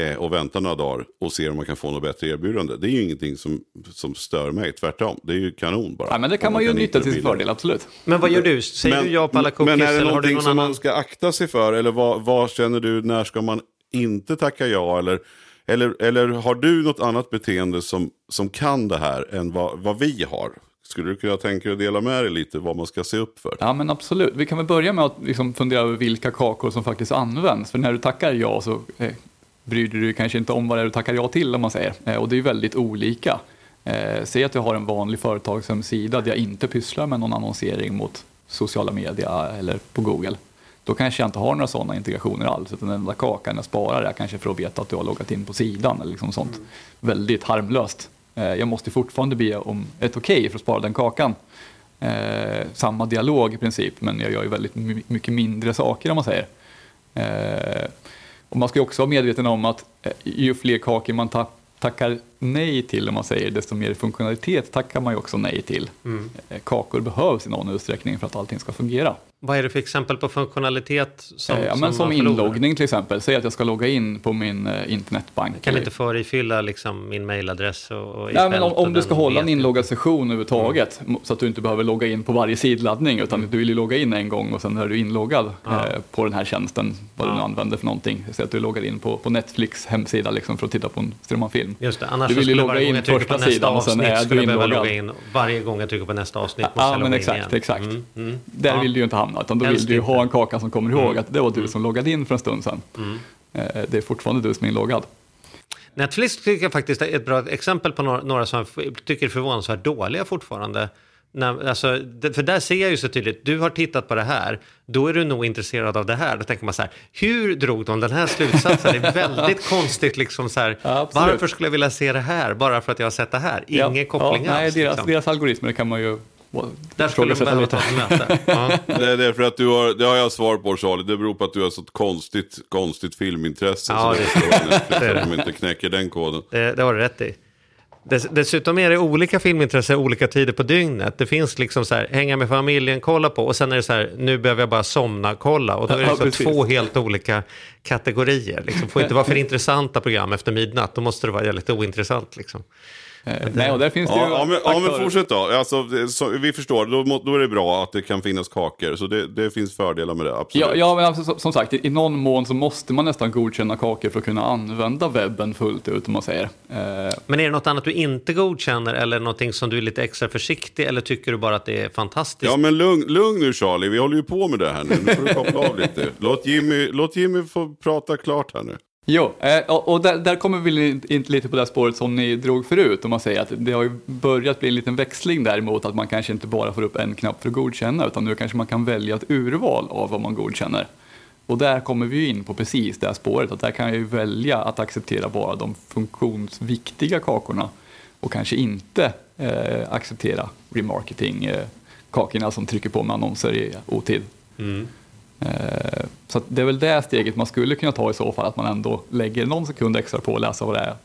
eh, och väntar några dagar och ser om man kan få något bättre erbjudande. Det är ju ingenting som, som stör mig, tvärtom. Det är ju kanon bara. Ja, men det kan Om man ju hitta nyttja till sin fördel, absolut. Men vad gör du? Säger du ja på alla cookies men är det någonting någon som annan? man ska akta sig för? Eller vad, vad känner du, när ska man inte tacka ja? Eller, eller, eller har du något annat beteende som, som kan det här än vad, vad vi har? Skulle du kunna tänka dig att dela med dig lite vad man ska se upp för? Ja, men absolut. Vi kan väl börja med att liksom fundera över vilka kakor som faktiskt används. För när du tackar ja så eh, bryr du dig kanske inte om vad det är du tackar ja till, om man säger. Eh, och det är väldigt olika. Eh, säg att jag har en vanlig företagshemsida där jag inte pysslar med någon annonsering mot sociala media eller på Google. Då kanske jag inte har några sådana integrationer alls, utan den enda kakan jag sparar är kanske för att veta att du har loggat in på sidan eller liksom sånt. Väldigt harmlöst. Eh, jag måste fortfarande be om ett okej för att spara den kakan. Eh, samma dialog i princip, men jag gör ju väldigt my- mycket mindre saker om man säger. Eh, och man ska ju också vara medveten om att eh, ju fler kakor man tappar tackar nej till, om man säger, desto mer funktionalitet tackar man ju också nej till. Eh, kakor behövs i någon utsträckning för att allting ska fungera. Vad är det för exempel på funktionalitet som, Eh, ja, men som förlorar? inloggning till exempel, säg att jag ska logga in på min eh, internetbank. Jag kan inte förifylla liksom min mailadress och, och Nej, men om, om du ska hålla en inloggad session överhuvudtaget, m- så att du inte behöver logga in på varje sidladdning, utan du vill ju logga in en gång och sen är du inloggad Ja. eh, på den här tjänsten, vad du Ja. nu använder för någonting. Säg att du loggar in på, på Netflix hemsida liksom, för att titta på en strömmad film. Just det, annars Du vill ju logga in jag trycker på första nästa sidan och sen är du inloggad. logga in. Varje gång jag trycker på nästa avsnitt måste Ja, jag men logga in exakt, igen. exakt. Mm, mm. Där Ja. vill du ju inte hamna, utan då Helst vill du ju. Mm. ha en kaka som kommer ihåg att det var du som loggade in för en stund sedan. Eh, Det är fortfarande du som är inloggad. Netflix tycker jag faktiskt är ett bra exempel på några, några som jag tycker är förvånansvärt dåliga fortfarande. När, alltså, för där ser jag ju så tydligt, du har tittat på det här, då är du nog intresserad av det här. Då tänker man så här, hur drog de den här slutsatsen? Det är väldigt [LAUGHS] konstigt liksom så här, Ja, varför skulle jag vilja se det här bara för att jag har sett det här? Ingen Ja, koppling ja, Nej, alls. deras, liksom. deras algoritmer kan man ju Där skulle de behöva ta ett möte. Ja. [LAUGHS] Det är därför att du har, det har jag svar på Charlie, det beror på att du har så konstigt, konstigt filmintresse. Ja, så det- det det är det. att de inte knäcker den koden. Det, det har du rätt i. Dess, dessutom är det olika filmintressen olika tider på dygnet. Det finns liksom så här, hänga med familjen, kolla på och sen är det så här, nu behöver jag bara somna, kolla. Och då är det Ja, liksom precis. två helt olika kategorier. Liksom, får inte vara för [LAUGHS] intressanta program efter midnatt, då måste det vara väldigt ointressant. Liksom. Eh, nej, och där finns det Ja, ju ja, men, ja, men fortsätt då. Alltså, det, så, vi förstår, då, då är det bra att det kan finnas kakor. Så det, det finns fördelar med det, absolut. Ja, ja men alltså, som- sagt, i, i någon mån så måste man nästan godkänna kakor för att kunna använda webben fullt ut, om man säger. Eh, Men är det något annat du inte godkänner eller någonting som du är lite extra försiktig eller tycker du bara att det är fantastiskt? Ja, men lugn, lugn nu Charlie, vi håller ju på med det här nu. Nu får du koppla av lite. Låt Jimmy, låt Jimmy få prata klart här nu. Jo, eh, och där, där kommer vi in lite på det spåret som ni drog förut. Om man säger att det har ju börjat bli en liten växling däremot att man kanske inte bara får upp en knapp för att godkänna utan nu kanske man kan välja ett urval av vad man godkänner. Och där kommer vi in på precis det här spåret att där kan jag ju välja att acceptera bara de funktionsviktiga kakorna och kanske inte eh, acceptera remarketing, eh, kakorna som trycker på med annonser i otid. Mm. Så att det är väl det steget man skulle kunna ta i så fall, att man ändå lägger någon sekund extra på att läsa vad det är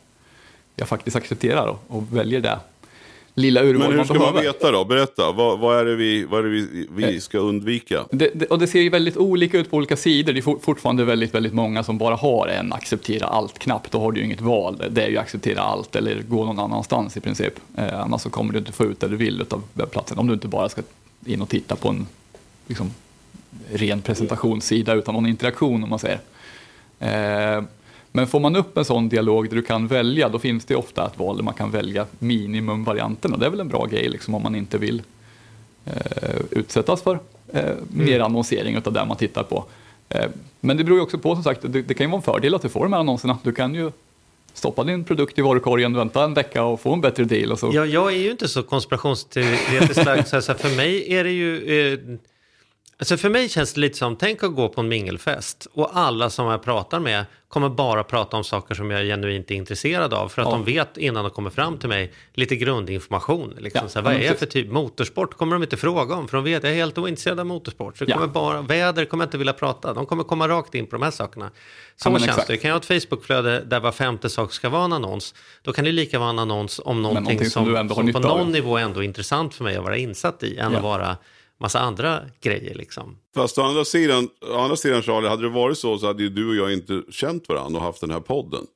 jag faktiskt accepterar och, väljer det lilla urval Men hur man ska man behöver. veta då? Berätta, vad, vad är det vi, vad är det vi, vi Eh. ska undvika? Det, det, och det ser ju väldigt olika ut på olika sidor. Det är for, fortfarande väldigt, väldigt många som bara har en acceptera allt-knapp. Då har du ju inget val. Det är ju acceptera allt eller gå någon annanstans i princip. Eh, annars så kommer du inte få ut det du vill av webbplatsen. Om du inte bara ska in och titta på en liksom, ren presentationssida utan någon interaktion om man säger. Eh, men får man upp en sån dialog där du kan välja, då finns det ofta ett val där man kan välja minimumvarianten och det är väl en bra grej liksom, om man inte vill eh, utsättas för eh, mer annonsering av det man tittar på. Eh, men det beror ju också på, som sagt, det, det kan ju vara en fördel att du får de här annonserna. Du kan ju stoppa din produkt i varukorgen, vänta en vecka och få en bättre deal. Och så. Ja, jag är ju inte så konspirationsteoretiskt lagd. Så här, så här, för mig är det ju... Eh, alltså för mig känns det lite som, tänk att gå på en mingelfest och alla som jag pratar med kommer bara prata om saker som jag genuint är intresserad av. För att Ja. de vet innan de kommer fram till mig lite grundinformation. Liksom, Ja, så här, vad är jag för typ? Motorsport kommer de inte fråga om. För de vet att jag är helt ointresserad av motorsport. Så Ja. kommer bara, väder kommer jag inte vilja prata. De kommer komma rakt in på de här sakerna. Så Ja, känns exakt. det. Kan jag ha ett Facebookflöde där var femte sak ska vara en annons. Då kan det lika vara en annons om någonting, någonting som som, som på nytta av. någon nivå ändå är intressant för mig att vara insatt i. Än att vara massa andra grejer liksom. Fast å andra sidan, å andra sidan Charlie, hade det varit så så hade ju du och jag inte känt varandra och haft den här podden.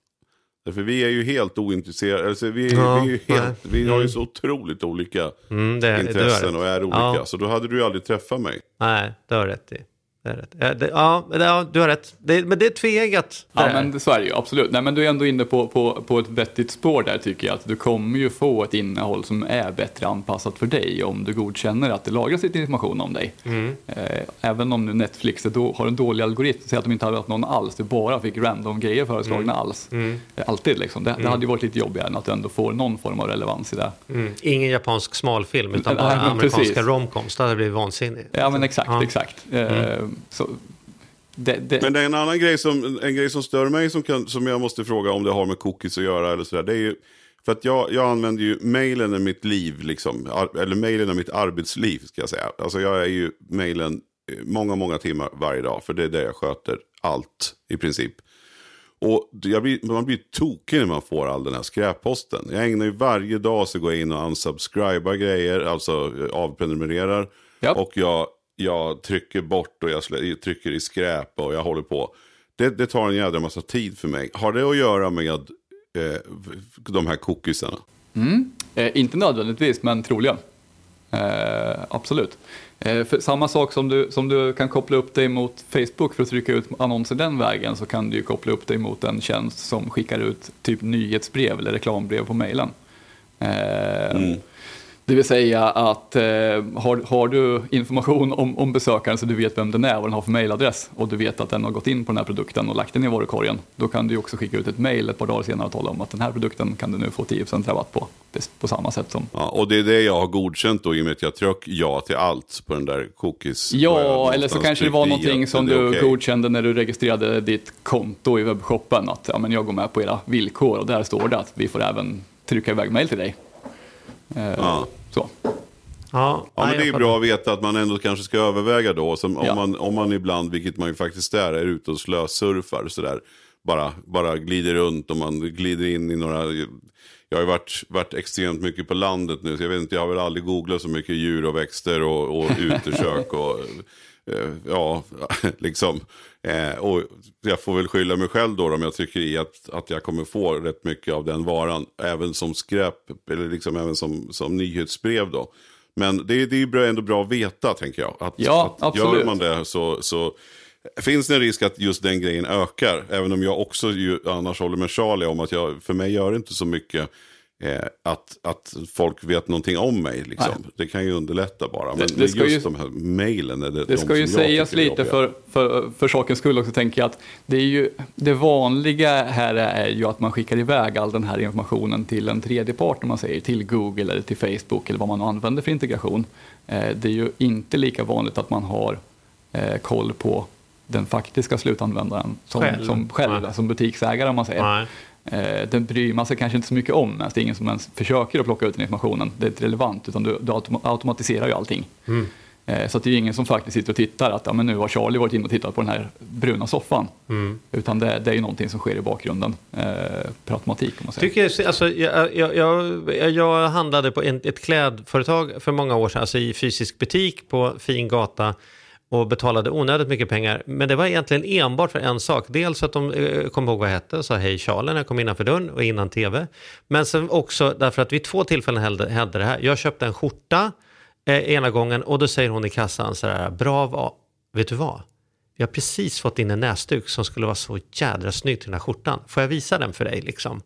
Därför vi är ju helt ointresserade, alltså vi, Ja, vi, ju helt, vi har ju så otroligt olika Mm, det, det intressen rätt. och är olika. Ja, Så då hade du ju aldrig träffat mig. nej, det har rätt i. Det är rätt. Ja, det, ja, det- ja, du har rätt. Det, men det är det Ja, men så är det ju, absolut. Nej, men du är ändå inne på, på, på ett vettigt spår där tycker jag. Att du kommer ju få ett innehåll som är bättre anpassat för dig om du godkänner att det lagras lite information om dig. Mm. Eh, även om nu Netflix då, har en dålig algoritm, säg att de inte hade haft någon alls, du bara fick random grejer föreslagna Mm. alls. Eh, alltid liksom. Det, det hade ju varit lite jobbigare än att du ändå får någon form av relevans i det. Mm. Ingen japansk smalfilm, utan Nej, bara men amerikanska romcoms. Det hade blivit vansinnigt. Ja men exakt, Ja. exakt. Så, det, det, Men det är en annan grej som, en grej som stör mig som, kan, som jag måste fråga om det har med cookies att göra eller sådär. Det är ju, för att jag, jag använder ju mailen i mitt liv, liksom, ar, eller mailen i mitt arbetsliv ska jag säga. Alltså jag är ju mailen eh, många, många timmar varje dag. För det är där jag sköter allt i princip. Och blir, man blir tokig när man får all den här skräpposten. Jag ägnar ju varje dag så går jag in och unsubscribar grejer, alltså eh, avprenumererar. Ja. Och jag, jag trycker bort och jag trycker i skräp och jag håller på. Det, det tar en jädra massa tid för mig. Har det att göra med eh, de här cookiesarna? Eh, inte nödvändigtvis, men troligen. Eh, absolut. Eh, för samma sak som du, som du kan koppla upp dig mot Facebook för att trycka ut annonser den vägen så kan du koppla upp dig mot en tjänst som skickar ut typ nyhetsbrev eller reklambrev på mejlen. Eh, Det vill säga att eh, har, har du information om, om besökaren så du vet vem den är och vad den har för mailadress och du vet att den har gått in på den här produkten och lagt den i varukorgen. Då kan du också skicka ut ett mail ett par dagar senare och tala om att den här produkten kan du nu få 10% rabatt på. På samma sätt som... Ja, och det är det jag har godkänt då i och med att jag tryck ja till allt på den där cookies. Ja, eller så kanske det var någonting som du okay. godkände när du registrerade ditt konto i webbshoppen. Att ja, men jag går med på era villkor och där står det att vi får även trycka iväg mail till dig. Eh, Ja. Så. Ja, Ja, men det är bra att veta att man ändå kanske ska överväga då. Som om, Ja. man, om man ibland, vilket man ju faktiskt är, är ute och slösurfar sådär. Bara, bara glider runt och man glider in i några... Jag har ju varit, varit extremt mycket på landet nu, så jag vet inte, jag har väl aldrig googlat så mycket djur och växter och, och [LAUGHS] utekök och... eh, Ja, [LAUGHS] liksom. Eh, och jag får väl skylla mig själv då om jag tycker i att, att jag kommer få rätt mycket av den varan. Även som skräp, eller liksom även som, som nyhetsbrev då. Men det, är- det är ändå bra att veta, tänker jag. Att, Ja, att Gör absolut. man det så, så finns det en risk att just den grejen ökar. Även om jag också ju, annars håller med Charlie om att jag, för mig gör det inte så mycket eh, att, att folk vet någonting om mig. Liksom. Det kan ju underlätta bara. Men Det- det, just ju- de här mejlen det, Det de ska ju sägas lite för, för, för sakens skull också, tänker jag att det, är ju, det vanliga här är ju att man skickar iväg all den här informationen till en tredje part, om man säger, till Google eller till Facebook eller vad man använder för integration. Eh, Det är ju inte lika vanligt att man har eh, koll på den faktiska slutanvändaren som Själv. som, själv, som butiksägare om man säger. Nej. Eh, Den bryr man sig kanske inte så mycket om, men det är ingen som ens försöker att plocka ut den informationen. Det är inte relevant, utan du, du autom- automatiserar ju allting. Eh, Så att det är ingen som faktiskt sitter och tittar att ja, men nu har Charlie varit inne och tittat på den här bruna soffan. Utan det, det är ju någonting som sker i bakgrunden eh, per automatik. Om man säger. Tycker, alltså, jag, jag, jag, jag handlade på en, ett klädföretag för många år sedan, alltså i fysisk butik på fin gata och betalade onödigt mycket pengar. Men det var egentligen enbart för en sak. Dels att de eh, kom ihåg vad jag hette, och sa hej Charlie när jag kom innanför dörren och innan tv. Men sen också därför att vid två tillfällen hände, hände det här. Jag köpte en skjorta eh, ena gången och då säger hon i kassan så här, bra va, vet du vad? Vi har precis fått in en näsduk som skulle vara så jädra snygg till den här skjortan. Får jag visa den för dig liksom?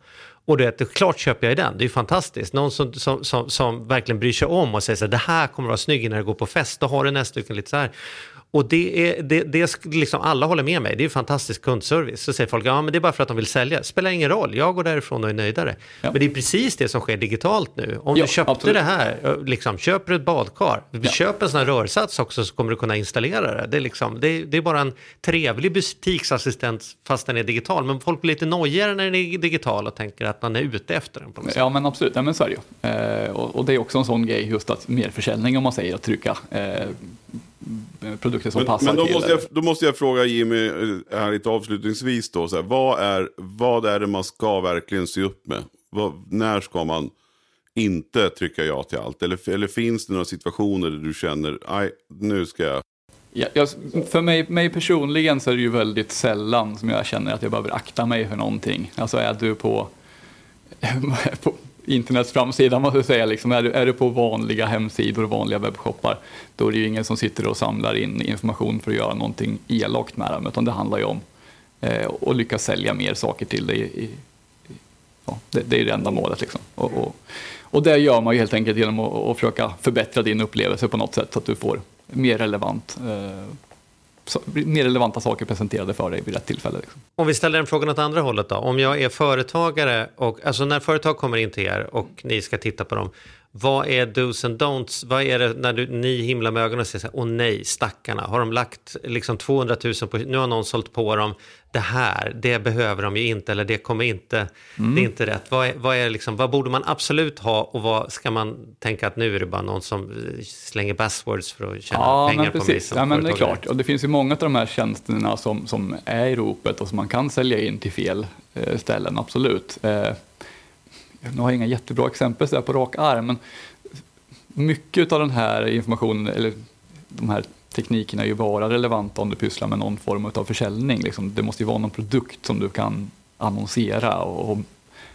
Och du vet, klart köper jag den. Det är ju fantastiskt. Någon som, som, som, som verkligen bryr sig om och säger så här, det här kommer att vara snygg när du går på fest. Då har du näsduken lite så här. Och det är, det, det liksom, alla håller med mig. Det är fantastisk kundservice. Så säger folk, ja men det är bara för att de vill sälja. Spelar ingen roll, jag går därifrån och är nöjdare. Ja. Men det är precis det som sker digitalt nu. Om Ja, du köpte absolut. det här, liksom, köper du ett badkar, köp en sån här rörsats också så kommer du kunna installera det. Det är, liksom, det, det är bara en trevlig butiksassistent fast den är digital. Men folk blir lite nojigare när den är digital och tänker att man är ute efter den på något sätt. Ja men absolut, ja, men så är det ju. Eh, och, och det är också en sån grej just att merförsäljning om man säger att trycka eh, produkter som Men, passar men då, till. måste jag, då måste jag fråga Jimmy eh, här lite avslutningsvis då. Så här, vad, är, vad är det man ska verkligen se upp med? Vad, när ska man inte trycka ja till allt? Eller, eller finns det några situationer där du känner, nej, nu ska jag... Ja, jag, för mig, mig personligen så är det ju väldigt sällan som jag känner att jag behöver akta mig för någonting. Alltså är du på, [LAUGHS] på internets framsida, måste jag säga, liksom, är, du, är du på vanliga hemsidor och vanliga webbshoppar, då är det ju ingen som sitter och samlar in information för att göra någonting elakt med dem, utan det handlar ju om eh, att lyckas sälja mer saker till dig. I, i, ja, det, det är det enda målet. Liksom. Och, och, och det gör man ju helt enkelt genom att, att försöka förbättra din upplevelse på något sätt så att du får mer relevant eh, mer relevanta saker presenterade för dig vid rätt tillfälle. Liksom. Om vi ställer den frågan åt andra hållet då. Om jag är företagare och alltså när företag kommer in till er och ni ska titta på dem. Vad är dos and don'ts? Vad är det när du, ni himlar med ögonen och säger så här, åh nej, stackarna. Har de lagt liksom 200 000 på, nu har någon sålt på dem. Det här, det behöver de ju inte eller det kommer inte, det är inte rätt. Vad, är, vad, är liksom, vad borde man absolut ha och vad ska man tänka att nu är det bara någon som eh, slänger buzzwords för att tjäna Ja, pengar men på mig precis. som Ja, men det är klart. Och det finns ju många av de här tjänsterna som, som är i ropet och som man kan sälja in till fel eh, ställen, absolut. Eh, nu har jag inga jättebra exempel så på rak arm, men mycket av den här informationen, eller de här teknikerna är ju bara relevanta om du pysslar med någon form av försäljning. Liksom. Det måste ju vara någon produkt som du kan annonsera och, och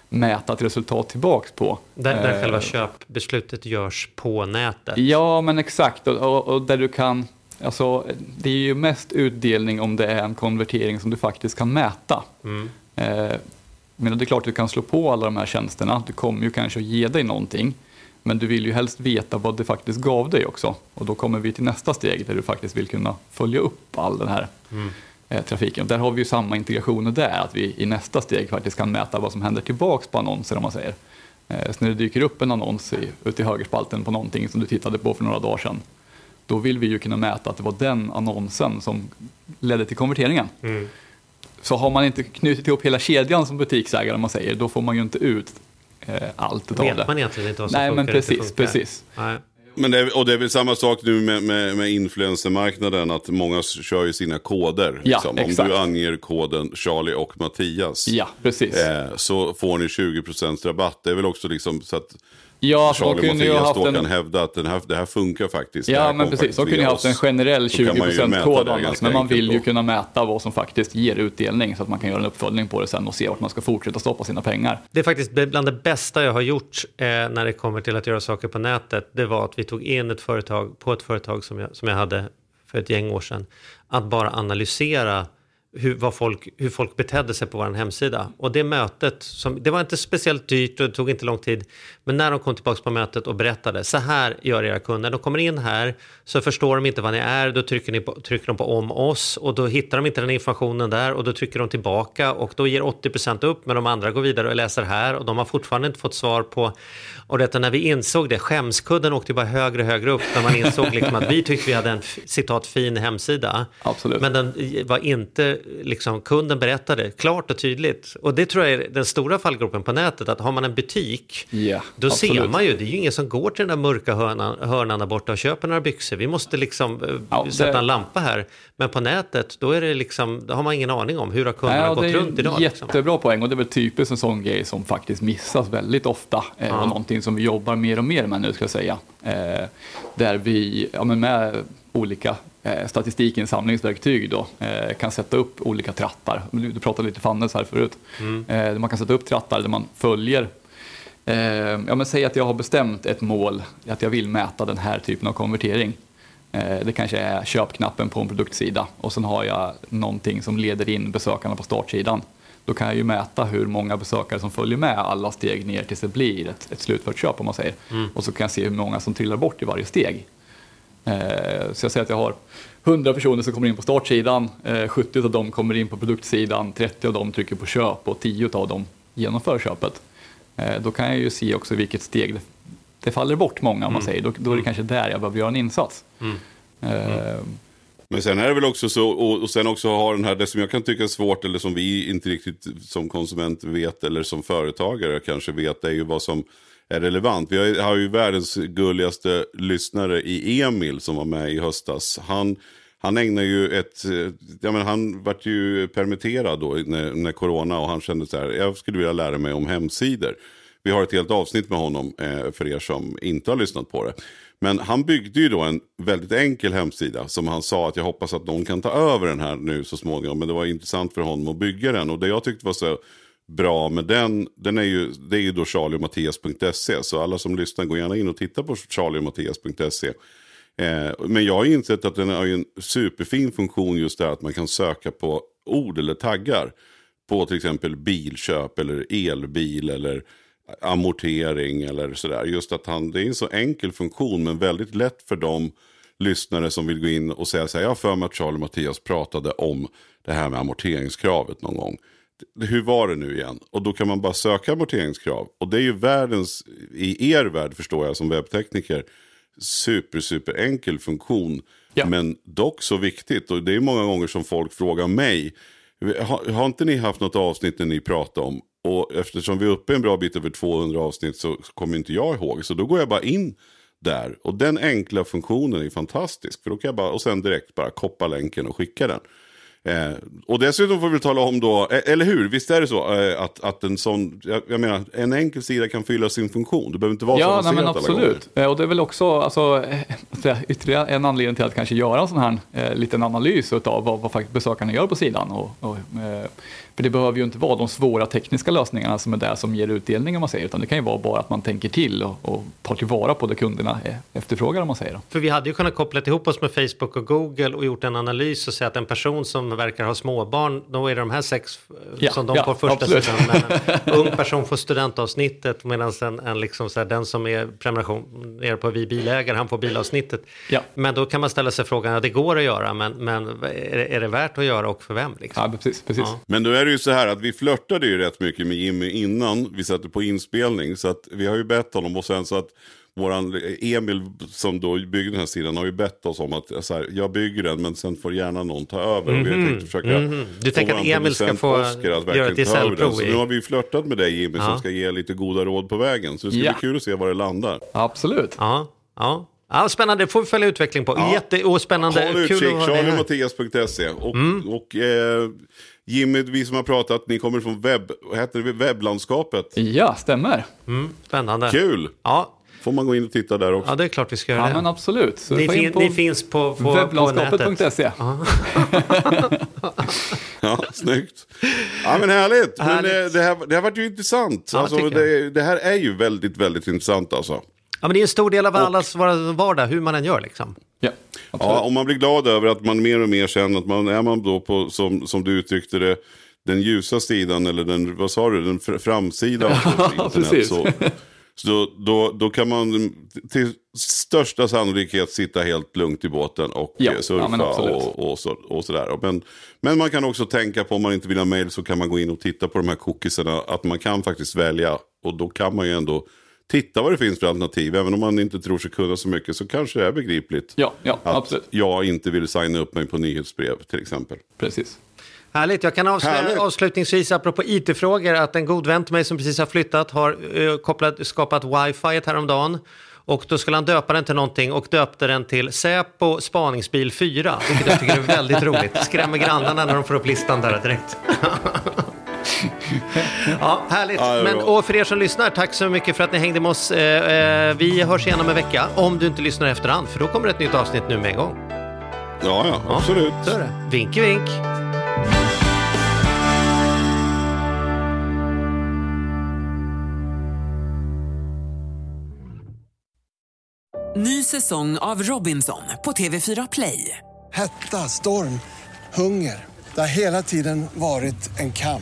mäta ett resultat tillbaks på. Där, där Eh, själva köpbeslutet görs på nätet. Ja, men exakt. Och, och, och där du kan, alltså, det är ju mest utdelning om det är en konvertering som du faktiskt kan mäta. Mm. Eh, men det är klart att du kan slå på alla de här tjänsterna. Det kommer ju kanske att ge dig någonting. Men du vill ju helst veta vad det faktiskt gav dig också. Och då kommer vi till nästa steg där du faktiskt vill kunna följa upp all den här eh, trafiken. Och där har vi ju samma integrationer där, att vi i nästa steg faktiskt kan mäta vad som händer tillbaks på annonser om man säger. Eh, så när det dyker upp en annons i, ute i högerspalten på någonting som du tittade på för några dagar sedan, då vill vi ju kunna mäta att det var den annonsen som ledde till konverteringen. Så har man inte knutit ihop hela kedjan som butiksägare, om man säger, då får man ju inte ut eh, allt utav det. Vet man egentligen inte vad som Nej, funkar men precis, precis. Nej. Men det är, och det är väl samma sak nu med, med, med influencermarknaden, att många kör ju sina koder. Ja, liksom. Om exakt. du anger koden Charlie och Mattias, Ja, precis. eh, så får ni 20% rabatt. Det är väl också liksom så att Ja, alltså, då kunde jag Mattias haft då en... kan hävda att den här, det här funkar faktiskt. Ja, men precis. De kunde ju haft en generell Då kan man ju 20% mäta kod det annars, ganska men man vill ju då. kunna mäta vad som faktiskt ger utdelning så att man kan göra en uppföljning på det sen och se vart man ska fortsätta stoppa sina pengar. Det är faktiskt bland det bästa jag har gjort eh, när det kommer till att göra saker på nätet. Det var att vi tog in ett företag på ett företag som jag, som jag hade för ett gäng år sedan. Att bara analysera hur, vad folk, hur folk betedde sig på vår hemsida. Och det mötet, som, det var inte speciellt dyrt och det tog inte lång tid. Men när de kom tillbaka på mötet och berättade, så här gör era kunder. De kommer in här, så förstår de inte vad ni är, då trycker, ni på, trycker de på om oss och då hittar de inte den informationen där och då trycker de tillbaka och då ger 80% upp men de andra går vidare och läser här och de har fortfarande inte fått svar på och detta när vi insåg det, skämskudden åkte bara högre och högre upp när man insåg liksom att vi tyckte vi hade en citat fin hemsida. Absolut. Men den var inte, liksom, kunden berättade klart och tydligt. Och det tror jag är den stora fallgropen på nätet, att har man en butik, Ja, då ser absolut. man ju, det är ju ingen som går till den där mörka hörnan, hörnan där borta och köper några byxor. Vi måste liksom eh, Ja, det- sätta en lampa här. Men på nätet, då, är det liksom, då har man ingen aning om hur har kunderna Ja, gått det är runt idag. Liksom. jättebra poäng och det är väl typiskt en sån grej som faktiskt missas väldigt ofta eh, och någonting som vi jobbar mer och mer med nu ska jag säga. Eh, där vi ja, men med olika statistikinsamlingsverktyg då, kan sätta upp olika trattar. Du pratade lite Fannes här förut. Där man kan sätta upp trattar där man följer ja, men säg att jag har bestämt ett mål, att jag vill mäta den här typen av konvertering. Eh, det kanske är köpknappen på en produktsida och sen har jag någonting som leder in besökarna på startsidan. Då kan jag ju mäta hur många besökare som följer med alla steg ner tills det blir ett, ett slutfört köp om man säger. Och så kan jag se hur många som trillar bort i varje steg. Eh, Så jag säger att jag har 100 personer som kommer in på startsidan, eh, 70 av dem kommer in på produktsidan, 30 av dem trycker på köp och 10 av dem genomför köpet. Eh, Då kan jag ju se också vilket steg det, det faller bort många om man säger. Då, då är det kanske där jag behöver göra en insats. Eh, Men sen är det väl också så, och, och sen också har den här, det som jag kan tycka är svårt eller som vi inte riktigt som konsument vet eller som företagare kanske vet, det är ju vad som är relevant. Vi har, ju- har ju världens gulligaste lyssnare i Emil som var med i höstas. Han, han ägnar ju ett, eh, ja men han vart ju permitterad då när, när corona och han kände så här, jag skulle vilja lära mig om hemsidor. Vi har ett helt avsnitt med honom eh, för er som inte har lyssnat på det. Men han byggde ju då en väldigt enkel hemsida som han sa att jag hoppas att någon kan ta över den här nu så småningom. Men det var intressant för honom att bygga den. Och det jag tyckte var så bra med den, den är ju, det är ju då charlieomattias.se. Så alla som lyssnar, gå gärna in och titta på charlieomattias.se. Eh, men jag har insett att den har ju en superfin funktion just där att man kan söka på ord eller taggar. På till exempel bilköp eller elbil eller amortering eller sådär. Just att han, det är en så enkel funktion men väldigt lätt för de lyssnare som vill gå in och säga så här. Jag har för mig att Charlie och Mattias pratade om det här med amorteringskravet någon gång. Hur var det nu igen? Och då kan man bara söka amorteringskrav. Och det är ju världens, i er värld förstår jag som webbtekniker, super, super enkel funktion. Ja. Men dock så viktigt. Och det är många gånger som folk frågar mig. Har, har inte ni haft något avsnitt när ni pratar om? Och eftersom vi är uppe en bra bit över 200 avsnitt så kommer inte jag ihåg. Så då går jag bara in där. Och den enkla funktionen är fantastisk. För då kan jag bara, och sen direkt bara koppa länken och skicka den. Eh, och dessutom får vi tala om då, eh, eller hur, visst är det så eh, att, att en sån, jag, jag menar, en enkel sida kan fylla sin funktion. Det behöver inte vara så Ja, nej, avancerat men alla gånger. absolut. Eh, Och det är väl också alltså, eh, [LAUGHS] ytterligare en anledning till att kanske göra en sån här eh, liten analys av vad, vad faktiskt besökarna gör på sidan. Och, och, För det behöver ju inte vara de svåra tekniska lösningarna som är där som ger utdelning om man säger, utan det kan ju vara bara att man tänker till och, och tar tillvara på det kunderna e- efterfrågar om man säger. För vi hade ju kunnat koppla ihop oss med Facebook och Google och gjort en analys och säga att en person som verkar ha småbarn, då är det de här sex eh, Ja, som de ja, får första absolut. sidan. Men en [LAUGHS] ung person får studentavsnittet medan en, en liksom så här, den som är prenumeration är på vi bilägare, han får bilavsnittet. Ja. Men då kan man ställa sig frågan, ja det går att göra, men, men är, det, är det värt att göra och för vem? Liksom? Ja, precis. precis. Ja. Men då är det ju så här att vi flörtade ju rätt mycket med Jimmy innan vi satte på inspelning. Så att vi har ju bett honom och sen så att våran Emil som då bygger den här sidan har ju bett oss om att så här, jag bygger den men sen får gärna någon ta över. Och vi har tänkt försöka Mhm. Du få tänker att Emil ska få Oscar att göra verkligen ett gesällprov Så nu har vi ju flörtat med dig Jimmy Ja. som ska ge lite goda råd på vägen. Så det ska Ja. bli kul att se var det landar. Absolut. Ja, ja. ja, spännande, det får vi följa utveckling på. Ja. Jätte, och spännande, Håll utkik, charliemattias.se. Och, Mm. och eh, Jimmy, vi som har pratat, ni kommer från webb, heter det, webblandskapet. Ja, stämmer. Mm, spännande. Kul! Ja, Får man gå in och titta där också. ja, det är klart vi ska göra Ja, det. men absolut. Så Ni, fin, på ni finns på, på, webblandskapet.se. [LAUGHS] Ja, snyggt. Ja, men härligt. Men Härligt. eh, det, här, det här varit ju intressant. Ja, alltså, det, det här är ju väldigt, väldigt intressant alltså. Ja, men det är en stor del av allas vår vardag, hur man än gör liksom. Ja, absolut. Ja, och man blir glad över att man mer och mer känner att man är man då på, som, som du uttryckte det, den ljusa sidan eller den, vad sa du, den fr- framsidan på internet. precis. Så, så då, då, då kan man till största sannolikhet sitta helt lugnt i båten och Ja, eh, ja, surfa absolut. och, och, så, och sådär. Men, men man kan också tänka på om man inte vill ha mail så kan man gå in och titta på de här cookiesarna. Att man kan faktiskt välja och då kan man ju ändå titta vad det finns för alternativ. Även om man inte tror sig kunna så mycket så kanske det är begripligt. Ja, ja Att absolut. jag inte vill signa upp mig på nyhetsbrev till exempel. Precis. Härligt, jag kan avslöja Härligt. avslutningsvis apropå it-frågor att en god vän till mig som precis har flyttat har eh, kopplat, skapat wifi häromdagen. Och då skulle han döpa den till någonting och döpte den till Säpo spaningsbil 4. Vilket jag tycker är väldigt roligt. Skrämmer grannarna när de får upp listan där direkt. [LAUGHS] [LAUGHS] ja, härligt. Ja, Men, och för er som lyssnar, tack så mycket för att ni hängde med oss. Eh, eh, vi hörs igen om en vecka, om du inte lyssnar i efterhand. För då kommer ett nytt avsnitt nu med en gång. Ja, ja, absolut. Så är det. Vinky vink. Ny säsong av Robinson på TV4 Play. Hetta, storm, hunger. Det har hela tiden varit en kamp.